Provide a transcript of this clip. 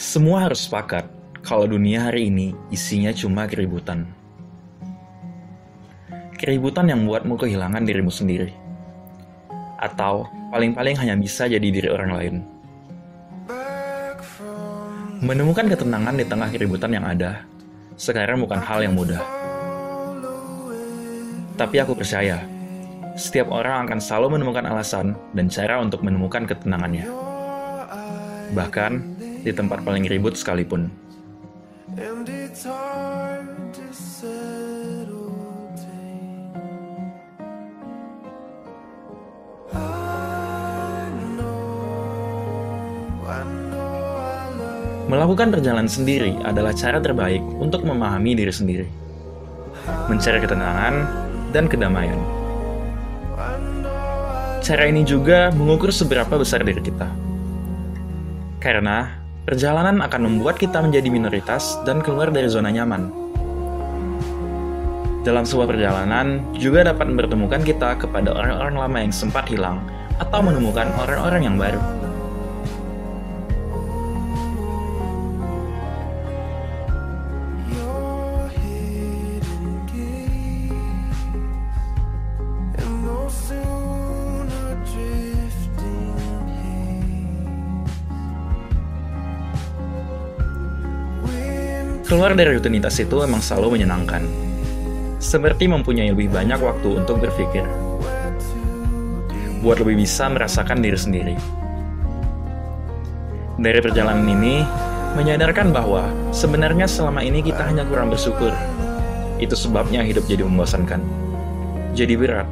Semua harus sepakat kalau dunia hari ini isinya cuma keributan. Keributan yang membuatmu kehilangan dirimu sendiri. Atau paling-paling hanya bisa jadi diri orang lain. Menemukan ketenangan di tengah keributan yang ada, sekarang bukan hal yang mudah. Tapi aku percaya, setiap orang akan selalu menemukan alasan dan cara untuk menemukan ketenangannya. Bahkan di tempat paling ribut sekalipun. Melakukan perjalanan sendiri adalah cara terbaik untuk memahami diri sendiri, mencari ketenangan dan kedamaian. Cara ini juga mengukur seberapa besar diri kita. Karena perjalanan akan membuat kita menjadi minoritas dan keluar dari zona nyaman. Dalam sebuah perjalanan juga dapat mempertemukan kita kepada orang-orang lama yang sempat hilang atau menemukan orang-orang yang baru. Keluar dari rutinitas itu emang selalu menyenangkan. Seperti mempunyai lebih banyak waktu untuk berpikir. Buat lebih bisa merasakan diri sendiri. Dari perjalanan ini, menyadarkan bahwa sebenarnya selama ini kita hanya kurang bersyukur. Itu sebabnya hidup jadi membosankan. Jadi berat